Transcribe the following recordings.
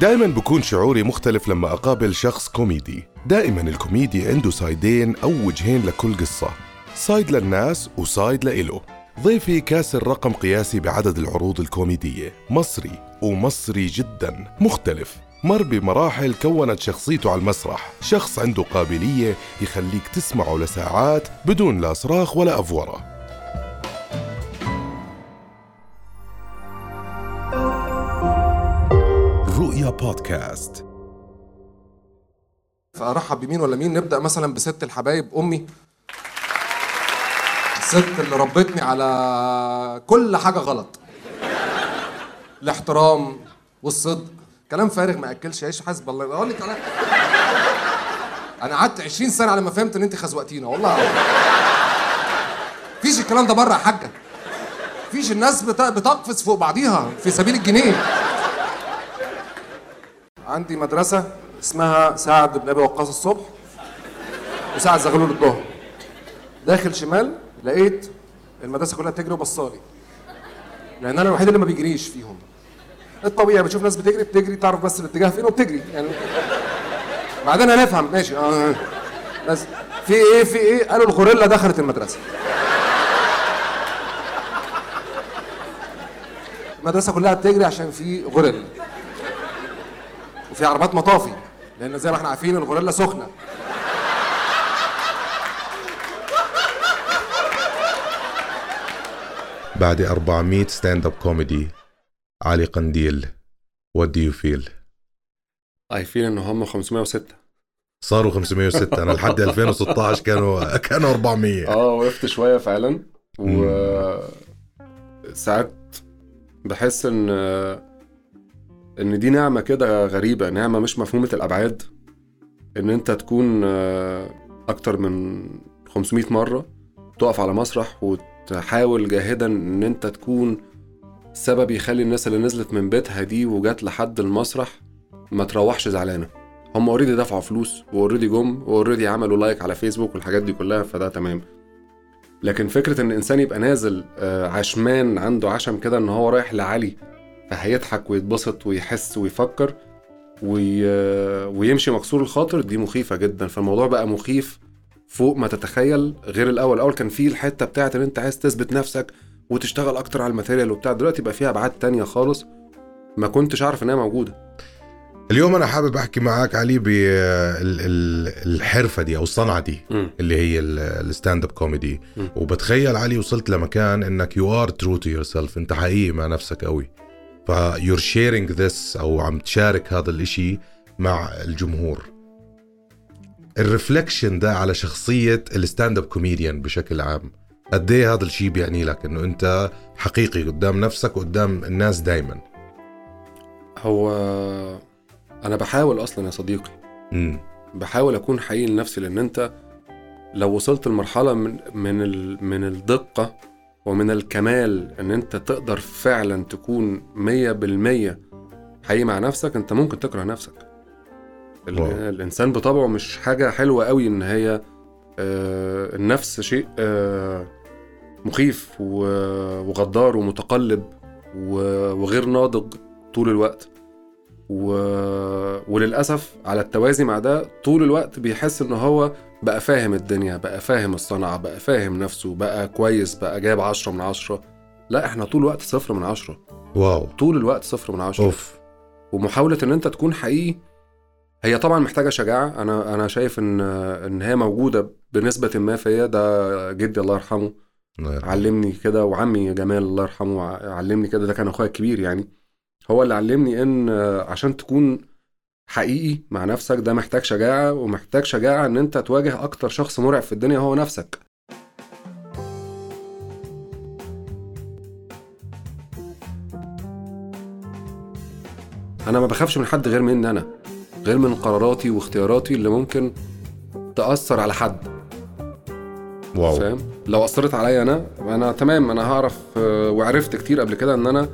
دائما بكون شعوري مختلف لما أقابل شخص كوميدي. دائما الكوميدي عنده سايدين أو وجهين لكل قصة. side للناس و side لإله. ضيفي كاسر رقم قياسي بعدد العروض الكوميدية. مصري ومصري جدا. مختلف. مر بمراحل كونت شخصيته على المسرح. شخص عنده قابلية يخليك تسمعه لساعات بدون لا صراخ ولا أفورة. رؤيا بودكاست. فأرحب بمين ولا مين؟ نبدأ مثلا بست الحبايب. أمي. الست اللي ربتني على كل حاجة غلط. الاحترام والصدق. كلام فارغ ما اكلش عيش حسب الله. أقول لك كلام أنا قعدت 20 سنة على ما فهمت إن أنت خزوقتينا. والله فيش الكلام ده بره يا حاجة. فيش الناس بت- بتقفز فوق بعضيها في سبيل الجنيه. عندي مدرسة اسمها سعد بن أبي وقاص الصبح وسعد زغلول الظهر داخل شمال لقيت المدرسة كلها بتجري وبصالي لأن أنا الوحيد اللي ما بيجريش فيهم. الطبيعي بتشوف ناس بتجري بتجري تعرف بس الاتجاه فين وبتجري يعني. بعدين هنفهم ماشي. آه. بس في إيه في إيه؟ قالوا الغوريلا دخلت المدرسة. المدرسة كلها بتجري عشان في غوريلا. وفي عربات مطافي لأن زي ما إحنا عارفين الغوريلا سخنة. بعد 400 stand-up comedy علي قنديل what do you feel I feel إن هم 506 صاروا 506 أنا لحد 2016 كانوا كانوا 400 آه وقفت شوية فعلا. و ساعات بحس إن إن دي نعمة كده غريبة نعمة مش مفهومة الأبعاد. إن أنت تكون آه، أكتر من 500 مرة تقف على مسرح وتحاول جاهدا إن أنت تكون سبب يخلي الناس اللي نزلت من بيتها دي وجات لحد المسرح ما تروحش زعلانة. هم already دفعوا فلوس و already جم و already عملوا like على فيسبوك والحاجات دي كلها فده تمام. لكن فكرة إن الانسان يبقى نازل آه، عشمان عنده عشم كده إن هو رايح لعلي فهيضحك ويتبسط ويحس ويفكر وي... ويمشي مكسور الخاطر دي مخيفة جدا. فالموضوع بقى مخيف فوق ما تتخيل غير الأول. الأول كان فيه الحتة بتاعت إن أنت عايز تثبت نفسك وتشتغل أكتر على ال material وبتاع. دلوقتي بقى فيها أبعاد تانية خالص ما كنتش أعرف إنها موجودة. اليوم أنا حابب أحكي معك علي بالحرفه دي أو الصنعة دي مم. اللي هي ال stand-up comedy. وبتخيل علي وصلت لمكان إنك you are true to yourself أنت حقيقي مع نفسك قوي ف you're sharing this أو عم تشارك هذا الإشي مع الجمهور. ال reflection ده على شخصية ال stand-up comedian بشكل عام. قد إيه هذا الشيء بيعني لك؟ إنه أنت حقيقي قدام نفسك وقدام الناس دايما. هو أنا بحاول أصلا يا صديقي. امم بحاول أكون حقيقي لنفسي لأن أنت لو وصلت لمرحلة من من ال من الدقة ومن الكمال إن أنت تقدر فعلا تكون مية بالمية حقيقي مع نفسك أنت ممكن تكره نفسك واو. الإنسان بطبعه مش حاجة حلوة قوي إن هي آه النفس شيء آه مخيف وغدار ومتقلب وغير ناضج طول الوقت و... وللأسف على التوازي مع ده طول الوقت بيحس إن هو بقى فاهم الدنيا بقى فاهم الصنعة بقى فاهم نفسه بقى كويس بقى جايب عشرة من عشرة. لا إحنا طول الوقت صفر من عشرة. واو. طول الوقت صفر من عشرة. أوف. ومحاولة إن أنت تكون حقيقي هي طبعا محتاجة شجاعة. أنا أنا شايف إن إن هي موجودة بنسبة ما فيا. ده جدي الله يرحمه. علمني كده وعمي جمال الله يرحمه علمني كده. ده كان أخويا الكبير يعني. هو اللي علمني إن آه، عشان تكون حقيقي مع نفسك ده محتاج شجاعة ومحتاج شجاعة إن أنت تواجه أكتر شخص مرعب في الدنيا هو نفسك. أنا ما بخافش من حد غير مني أنا غير من قراراتي واختياراتي اللي ممكن تأثر على حد. واو. فاهم؟ لو أثرت عليا أنا أنا تمام أنا هعرف آه، وعرفت كتير قبل كده إن أنا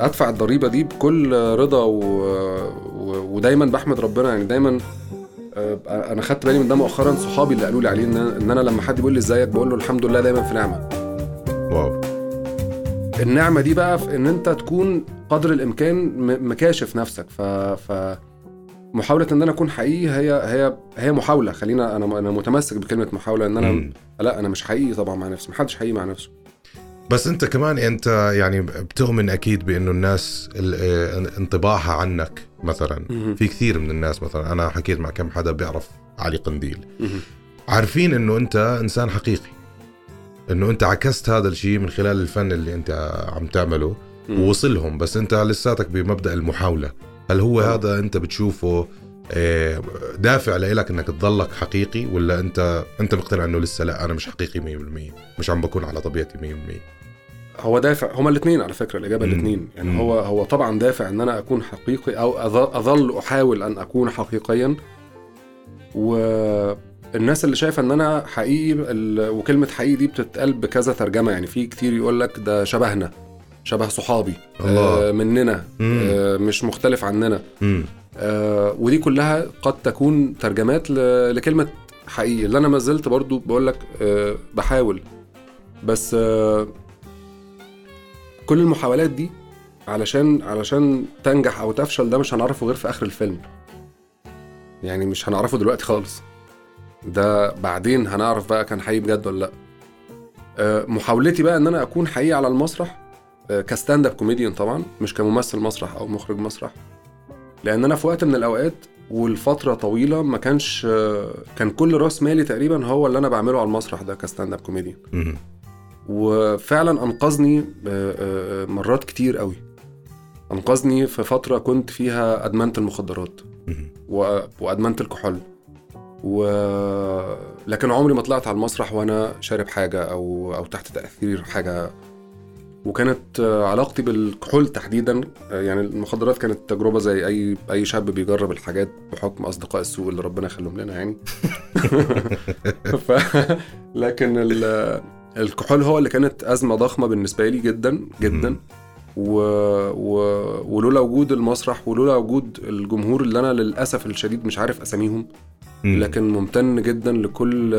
أدفع الضريبة دي بكل رضا و... و... ودايما بحمد ربنا. يعني دايما آه، أنا خدت بالي من ده مؤخرا. صحابي اللي قالوا لي عليه ان إن أنا لما حد بيقول لي إزيك بقول له الحمد لله دايما في نعمة. واو. النعمة دي بقى في إن أنت تكون قدر الإمكان م- مكاشف نفسك. ف, ف محاولة إن أنا أكون حقيقي هي هي هي محاولة. خلينا أنا أنا متمسك بكلمة محاولة إن أنا مم. لا أنا مش حقيقي طبعا مع نفسي محدش حقيقي مع نفسه. بس انت كمان انت يعني بتؤمن أكيد بانه الناس ال- آه، انطباعها عنك مثلا. في كثير من الناس مثلا أنا حكيت مع كم حدا بيعرف علي قنديل. عارفين إنه أنت إنسان حقيقي إنه أنت عكست هذا الشيء من خلال الفن اللي أنت عم تعمله. ووصلهم بس أنت لساتك بمبدأ المحاولة هل هو. هذا أنت بتشوفه دافع لك إنك تضلك حقيقي ولا أنت أنت مقتنع إنه لسه لأ أنا مش حقيقي 100% مش عم بكون على طبيعتي 100% هو دافع هما الاثنين على فكرة الإجابة مم. الاثنين يعني مم. هو هو طبعا دافع إن أنا أكون حقيقي أو أظل أحاول أن أكون حقيقيا والناس اللي شايفة إن أنا حقيقي وكلمة حقيقي دي بتتقال بكذا ترجمة يعني في كتير يقول لك ده شبهنا شبه صحابي الله. آه مننا مم. آه مش مختلف عننا آه ودي كلها قد تكون ترجمات لكلمة حقيقي اللي أنا ما زلت برضو بقول لك آه بحاول. بس آه كل المحاولات دي علشان علشان تنجح أو تفشل ده مش هنعرفه غير في آخر الفيلم. يعني مش هنعرفه دلوقتي خالص. ده بعدين هنعرف بقى كان حقيقي بجد ولا لأ. آه، محاولتي بقى إن أنا أكون حقيقي على المسرح. آه، ك stand-up comedian طبعا مش كممثل مسرح أو مخرج مسرح. لأن أنا في وقت من الاوقات والفترة طويله ما كانش آه، كان كل راس مالي تقريبا هو اللي أنا بعمله على المسرح ده ك stand-up comedian. وفعلا أنقذني آه، آه، مرات كتير قوي. أنقذني في فترة كنت فيها أدمنت المخدرات. وأدمنت الكحول. و... لكن عمري ما طلعت على المسرح وأنا شارب حاجة أو أو تحت تأثير حاجة وكانت آه، علاقتي بالكحول تحديدا آه، يعني المخدرات كانت تجربة زي أي أي شاب بيجرب الحاجات بحكم أصدقاء السوء اللي ربنا يخليهم لنا يعني ف... لكن ال... الكحول هو اللي كانت أزمة ضخمة بالنسبة لي جدا جدا. و... و... ولولا وجود المسرح ولولا وجود الجمهور اللي أنا للأسف الشديد مش عارف أساميهم. لكن ممتن جدا لكل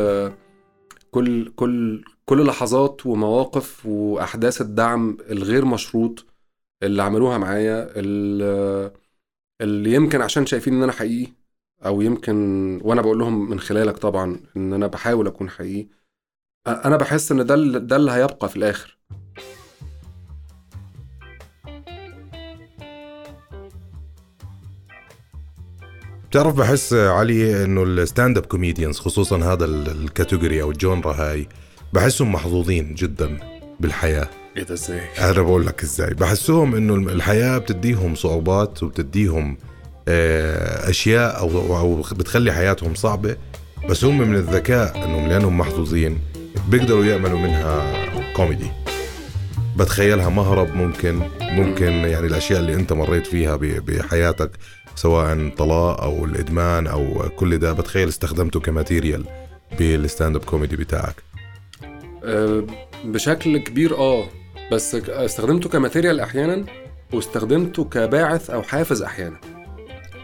كل كل كل لحظات ومواقف وأحداث الدعم الغير مشروط اللي عملوها معايا اللي يمكن عشان شايفين إن أنا حقيقي أو يمكن وأنا بقول لهم من خلالك طبعا إن أنا بحاول أكون حقيقي. أنا بحس إن ده ده اللي هيبقى في الآخر. بتعرف بحس علي إنه ال stand-up comedians خصوصا هذا ال- ال category أو ال genre هاي بحسهم محظوظين جدا بالحياة. إيه ده إزاي؟ أنا بقول لك إزاي. بحسهم إنه الحياة بتديهم صعوبات وبتديهم آه، أشياء أو أو بتخلي حياتهم صعبة بس هم من الذكاء إنهم لأنهم محظوظين بيقدروا يعملوا منها كوميدي. بتخيلها مهرب ممكن ممكن يعني الأشياء اللي أنت مريت فيها بحياتك سواء طلاق أو الإدمان أو كل ده بتخيل استخدمته ك material بال stand-up comedy بتاعك. بشكل كبير آه بس استخدمته ك material أحيانا واستخدمته كباعث أو حافز أحيانا.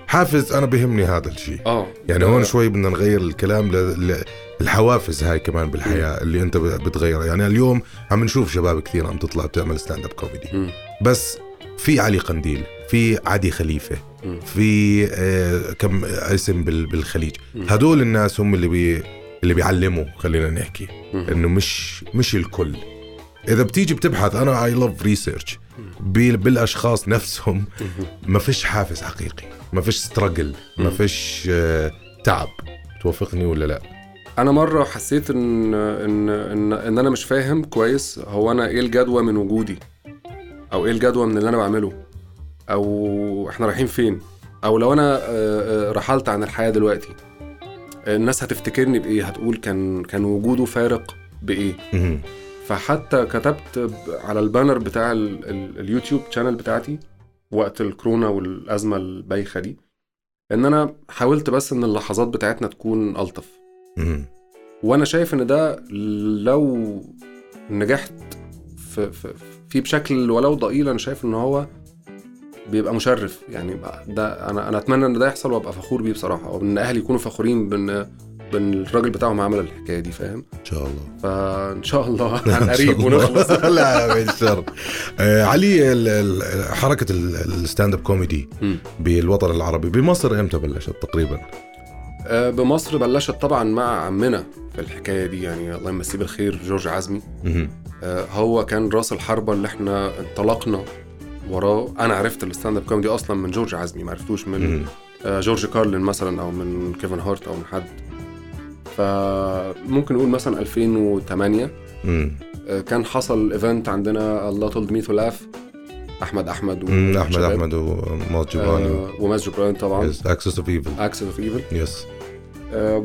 حافز أنا بيهمني هذا الشيء. آه. يعني هون شوي بدنا نغير الكلام ل... ل... الحوافز هاي كمان بالحياة اللي أنت بتغيرها. يعني اليوم عم نشوف شباب كثير عم تطلع بتعمل stand-up comedy. بس في علي قنديل في عدي خليفة مم. في آه كم اسم بال... بالخليج. مم. هدول الناس هم اللي بي... اللي بيعلموا خلينا نحكي. إنه مش مش الكل. إذا بتيجي بتبحث أنا I love research بالأشخاص نفسهم. ما فيش حافز حقيقي. ما فيش struggle ما. فيش آه، تعب. توافقني ولا لا؟ أنا مرة حسيت ان ان ان, إن أنا مش فاهم كويس هو أنا إيه الجدوى من وجودي؟ أو إيه الجدوى من اللي أنا بعمله؟ أو إحنا رايحين فين؟ أو لو أنا آه، آه، رحلت عن الحياة دلوقتي الناس هتفتكرني بإيه هتقول كان كان وجوده فارق بإيه. فحتى كتبت على ال banner بتاع ال- ال- ال YouTube channel بتاعتي وقت الكورونا والأزمة البايخة دي إن أنا حاولت بس إن اللحظات بتاعتنا تكون ألطف. وأنا شايف إن ده لو نجحت في, في, في بشكل ولو ضئيل أنا شايف إن هو بيبقى مشرف يعني ده أنا أنا أتمنى إن ده يحصل وأبقى فخور بيه بصراحة وان أهلي يكونوا فخورين بإن الراجل بتاعهم عمل الحكاية دي فاهم إن شاء الله فإن شاء الله عن قريب. ونخلص لا بالشر آه علي ال- ال- حركة ال- ال stand-up comedy. بالوطن العربي بمصر إمتى بلشت تقريبا؟ آه، بمصر بلشت طبعا مع عمنا في الحكاية دي يعني الله يمسيه بالخير جورج عزمي. آه، هو كان راس الحربة اللي إحنا انطلقنا وراه. أنا عرفت ال stand-up comedy أصلا من جورج عزمي ما عرفتوش من. آه، جورج كارلين مثلا أو من كيفن هارت أو من حد. فممكن نقول مثلا 2008 مم. آه، كان حصل event عندنا Allah told me to laugh أحمد أحمد احمد. أحمد وماز جبراني آه، وماز جبران طبعا. yes Axis of Evil Axis of Evil yes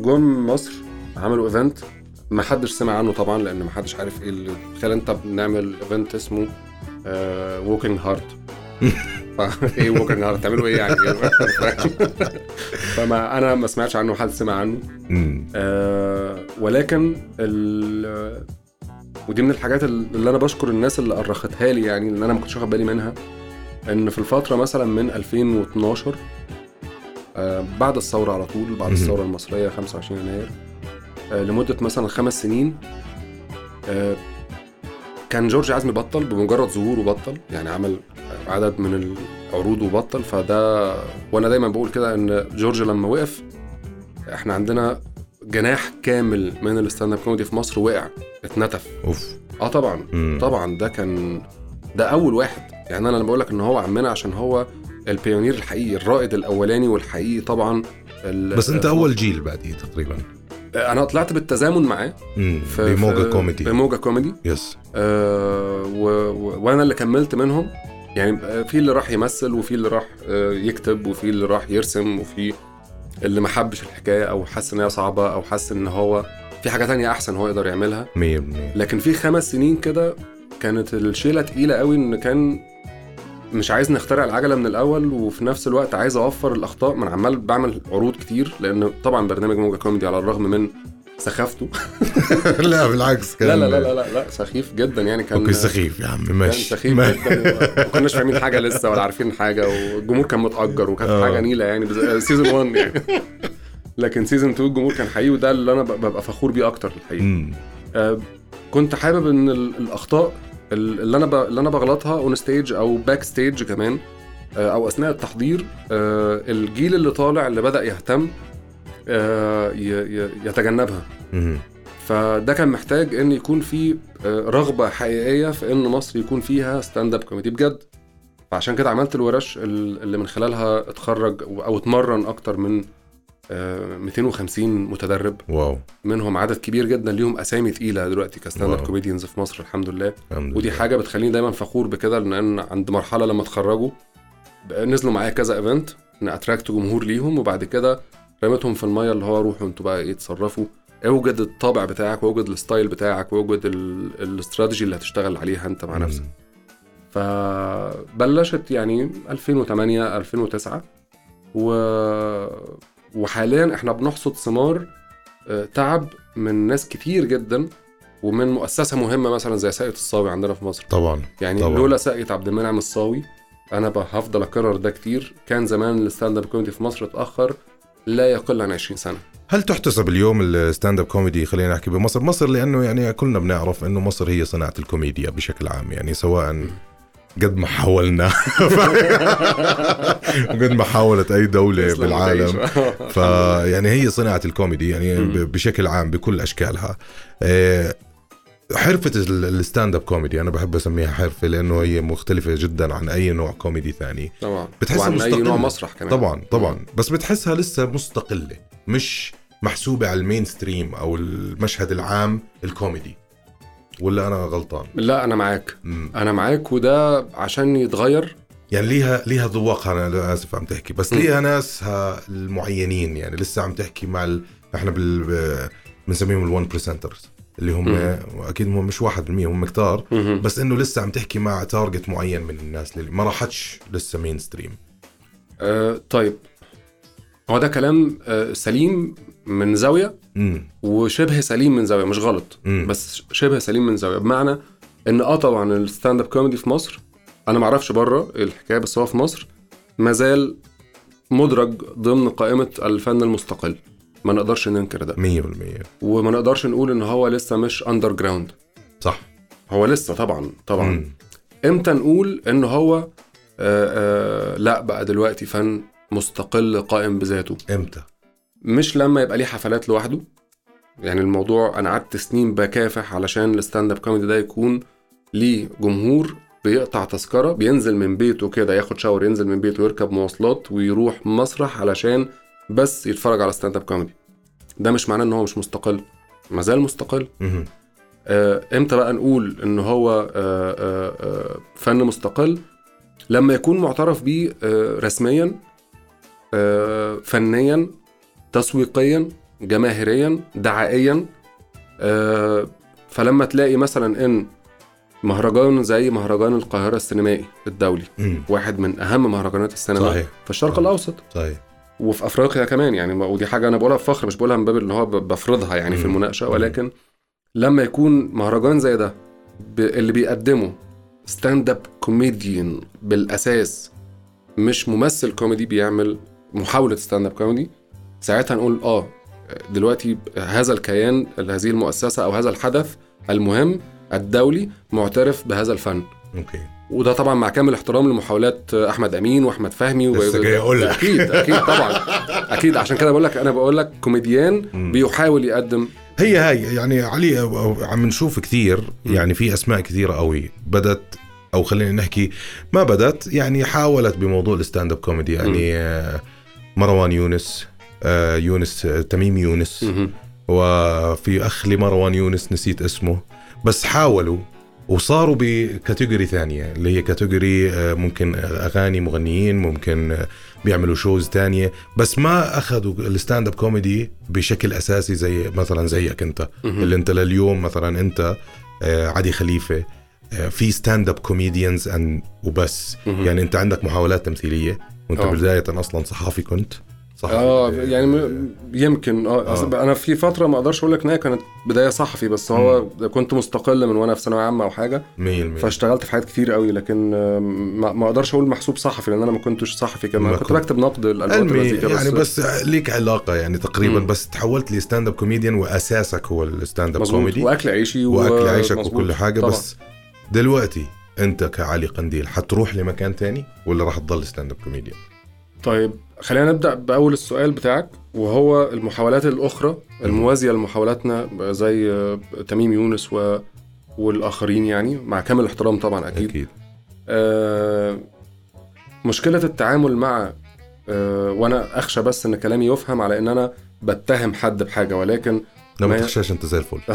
جم مصر عملوا event ما حدش سمع عنه طبعا لأن ما حدش عارف إيه اللي تخيل انت بنعمل event اسمه walking heart إيه walking heart تعملوا إيه يعني؟ فما أنا ما سمعتش عنه حد سمع عنه. آه، ولكن ال ودي من الحاجات اللي أنا بشكر الناس اللي أرختها لي يعني اللي أنا ما كنتش واخد بالي منها. إن في الفترة مثلا من 2012 آه، بعد الثورة على طول بعد. الثورة المصرية 25 يناير آه، لمدة مثلا خمس سنين آه، كان جورج عزمي بطل بمجرد ظهوره بطل يعني عمل عدد من العروض وبطل فده وأنا دايما بقول كده إن جورج لما وقف إحنا عندنا جناح كامل من ال stand-up comedy في مصر وقع اتنتف. أوف. آه طبعا. مم. طبعا ده كان ده أول واحد. يعني أنا لما بقول لك إن هو عمنا عشان هو ال pioneer الحقيقي الرائد الأولاني والحقيقي طبعا بس أنت أول جيل بعديه تقريبا. أنا طلعت بالتزامن معاه. في بموجة في- كوميدي. بموجة comedy. yes. آه و... و... وأنا اللي كملت منهم. يعني آه، في اللي راح يمثل وفي اللي راح آه، يكتب وفي اللي راح يرسم وفي اللي ما حبش الحكاية أو حس إن هي صعبة أو حس إن هو في حاجة تانية أحسن هو يقدر يعملها. 100% لكن في خمس سنين كده كانت الشيلة تقيلة قوي إن كان مش عايز نخترع العجلة من الأول وفي نفس الوقت عايز أوفر الأخطاء. ما أنا عمال بعمل عروض كتير لأن طبعا برنامج موجة كوميدي على الرغم من سخافته. لا بالعكس كان لا لا لا لا لا, سخيف جدا يعني كان okay سخيف يا كان ماشي. سخيف ما- جدا وما كناش فاهمين حاجة لسه ولا عارفين حاجة والجمهور كان متأجر وكانت آه. حاجة نيلة يعني season 1 يعني. لكن season 2 الجمهور كان حقيقي وده اللي أنا ببقى فخور بيه أكتر الحقيقة. آه، كنت حابب إن ال- الأخطاء ال- اللي أنا ب... اللي أنا بغلطها on stage أو backstage كمان آه، أو أثناء التحضير آه، الجيل اللي طالع اللي بدأ يهتم آه، يتجنبها. فده كان محتاج إن يكون في رغبة حقيقية في إن مصر يكون فيها stand-up comedy بجد فعشان كده عملت الورش ال- اللي من خلالها اتخرج أو اتمرن أكتر من 250 متدرب و منهم عدد كبير جدا ليهم أسامي تقيلة دلوقتي ك stand-up. comedians في مصر الحمد لله الحمد ودي لله. حاجة بتخليني دايما فخور بكده لأن عند مرحلة لما اتخرجوا نزلوا معايا كذا event إن attract جمهور ليهم وبعد كده رميتهم في المية اللي هو روحوا أنتوا بقى إيه تصرفوا اوجد الطابع بتاعك واوجد ال style بتاعك واوجد ال- الاستراتيجي اللي هتشتغل عليها انت مع. نفسك فبلشت يعني 2008 2009 و... وحاليا إحنا بنحصد ثمار آه، تعب من ناس كتير جدا ومن مؤسسة مهمة مثلا زي ساقية الصاوي عندنا في مصر. طبعا يعني طبعاً. لولا ساقية عبد المنعم الصاوي أنا هفضل أكرر ده كتير. كان زمان ال stand-up comedy في مصر اتأخر لا يقل عن 20 سنة. هل تحتسب اليوم ال stand-up comedy خلينا نحكي بمصر؟ مصر لأنه يعني كلنا بنعرف إنه مصر هي صناعة الكوميديا بشكل عام يعني سواء قد ما حاولنا. قد ما حاولت أي دولة بالعالم. فيعني هي صناعة الكوميدي يعني بشكل عام بكل أشكالها. آه، حرفة ال- ال stand-up comedy أنا بحب أسميها حرفة لأنه هي مختلفة جدا عن أي نوع كوميدي ثاني. طبعا. بتحسها وعن أي مستقلة. نوع مسرح كمان. طبعا طبعا. بس بتحسها لسه مستقلة مش محسوبة على ال mainstream أو المشهد العام الكوميدي. ولا أنا غلطان؟ لا أنا معاك. مم. أنا معاك وده عشان يتغير. يعني ليها ليها ذواقها أنا اسف عم تحكي. بس ليها ناسها المعينين يعني لسه عم تحكي مع ال... إحنا بال بنسميهم ال one percenters اللي هم. أكيد هم مش 1% هم كتار. بس إنه لسه عم تحكي مع target معين من الناس اللي ما راحتش لسه mainstream آه طيب. هو ده كلام آه سليم؟ من زاوية امم وشبه سليم من زاوية مش غلط مم. بس شبه سليم من زاوية. بمعنى إن آه طبعا ال stand-up comedy في مصر أنا ما أعرفش بره الحكاية بس هو في مصر ما زال مدرج ضمن قائمة الفن المستقل. ما نقدرش ننكر ده. 100% وما نقدرش نقول إن هو لسه مش underground صح. هو لسه طبعا طبعا. مم. إمتى نقول إن هو آه آه لا بقى دلوقتي فن مستقل قائم بذاته؟ إمتى؟ مش لما يبقى ليه حفلات لوحده. يعني الموضوع أنا قعدت سنين بكافح علشان ال stand-up comedy ده يكون ليه جمهور بيقطع تذكرة بينزل من بيته كده ياخد شاور ينزل من بيته ويركب مواصلات ويروح مسرح علشان بس يتفرج على stand-up comedy. ده مش معناه إن هو مش مستقل. ما زال مستقل. آه، إمتى بقى نقول إن هو آه، آه، آه، فن مستقل؟ لما يكون معترف بيه آه، رسميا آه، فنيا تسويقيا جماهيريا دعائيا آه، فلما تلاقي مثلا إن مهرجان زي مهرجان القاهرة السينمائي الدولي مم. واحد من أهم مهرجانات السينما صحيح. في الشرق صحيح. الأوسط صحيح وفي أفريقيا كمان يعني ودي حاجة أنا بقولها بفخر مش بقولها من باب إن هو بفرضها يعني في مم. المناقشة ولكن لما يكون مهرجان زي ده اللي بيقدمه stand-up comedian بالأساس مش ممثل كوميدي بيعمل محاولة stand-up comedy ساعتها نقول آه دلوقتي هذا الكيان هذه المؤسسة أو هذا الحدث المهم الدولي معترف بهذا الفن. okay. وده طبعا مع كامل احترام لمحاولات أحمد أمين وأحمد فهمي و- لسه جاي أقول لك. أكيد أكيد طبعا. أكيد عشان كده بقول لك أنا بقول لك كوميديان. بيحاول يقدم. هي هاي يعني علي عم نشوف كثير يعني في أسماء كثيره قوي بدت أو خلينا نحكي ما بدت يعني حاولت بموضوع ال stand-up comedy يعني آه، مروان يونس يونس آه، تميم يونس. وفي أخ لمروان يونس نسيت اسمه بس حاولوا وصاروا ب category ثانية اللي هي category آه، ممكن أغاني مغنيين ممكن آه، بيعملوا shows تانية بس ما أخذوا ال stand-up comedy بشكل أساسي زي مثلا زيك أنت. اللي أنت لليوم مثلا أنت آه، عدي خليفة آه، في stand-up comedians وبس. يعني أنت عندك محاولات تمثيلية وأنت آه. بداية أصلا صحافي كنت صحفي آه يعني يمكن آه أصل أنا في فترة ما أقدرش أقول لك إن هي كانت بداية صحفي بس هو كنت مستقل من وأنا في ثانوية عامة أو حاجة 100% فاشتغلت في حاجات كتير قوي لكن آه، ما ما أقدرش أقول محسوب صحفي لأن أنا ما كنتش صحفي ما كمان كنت. بكتب نقد المزيكا يعني بس ليك علاقة يعني تقريبا مم. بس تحولت ل stand-up comedian وأساسك هو ال stand-up comedy وأكل عيشي و- وأكل عيشك مظبوط. وكل حاجة طبعاً. بس دلوقتي أنت كعلي قنديل حتروح لمكان تاني ولا راح تضل stand-up comedian؟ طيب خلينا نبدأ بأول السؤال بتاعك وهو المحاولات الأخرى الموازية لمحاولاتنا زي آه، تميم يونس و... والآخرين يعني مع كامل الاحترام طبعا أكيد. أكيد. آه مشكلة التعامل مع آه وأنا أخشى بس إن كلامي يفهم على إن أنا بتهم حد بحاجة ولكن لا ما ما- تخشاش أنت زي الفل.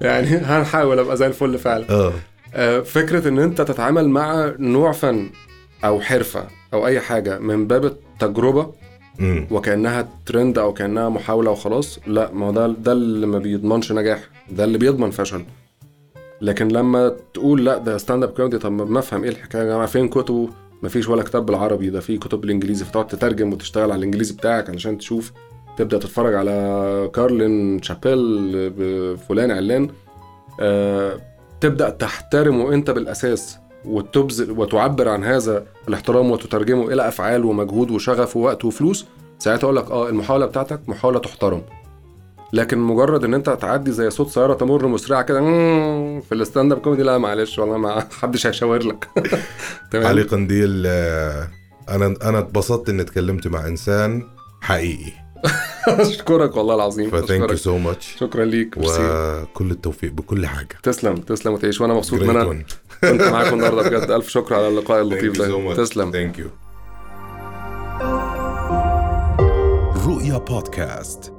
يعني هنحاول أبقى زي الفل فعلا. آه. آه، فكرة إن أنت تتعامل مع نوع فن أو حرفة أو أي حاجة من باب التجربة امم وكأنها ترند أو كأنها محاولة وخلاص لا ما هو ده ده اللي ما بيضمنش نجاح ده اللي بيضمن فشل. لكن لما تقول لا ده stand-up comedy طب ما أفهم إيه الحكاية يا جماعة؟ فين كتبه؟ ما فيش ولا كتاب بالعربي ده في كتب بالإنجليزي فتقعد تترجم وتشتغل على الإنجليزي بتاعك علشان تشوف. تبدأ تتفرج على كارلين شابيل فلان علان آه تبدأ تحترمه أنت بالأساس وتبذل وتعبر عن هذا الاحترام وتترجمه إلى أفعال ومجهود وشغف ووقت وفلوس ساعتها أقول لك آه المحاولة بتاعتك محاولة تحترم. لكن مجرد إن أنت تعدي زي صوت سيارة تمر مسرعة كده في ال stand-up comedy لا معلش والله ما حدش هيشاور لك. تمام؟ علي قنديل آه، أنا أنا اتبسطت إني اتكلمت مع إنسان حقيقي. اشكرك والله العظيم. ف thank you. so much شكرا ليك. وكل التوفيق بكل حاجة. تسلم تسلم وتعيش. وأنا مبسوط إن أنا كنت معاكم النهارده. بجد ألف شكر على اللقاء اللطيف ده. تسلم. thank you رؤيا بودكاست.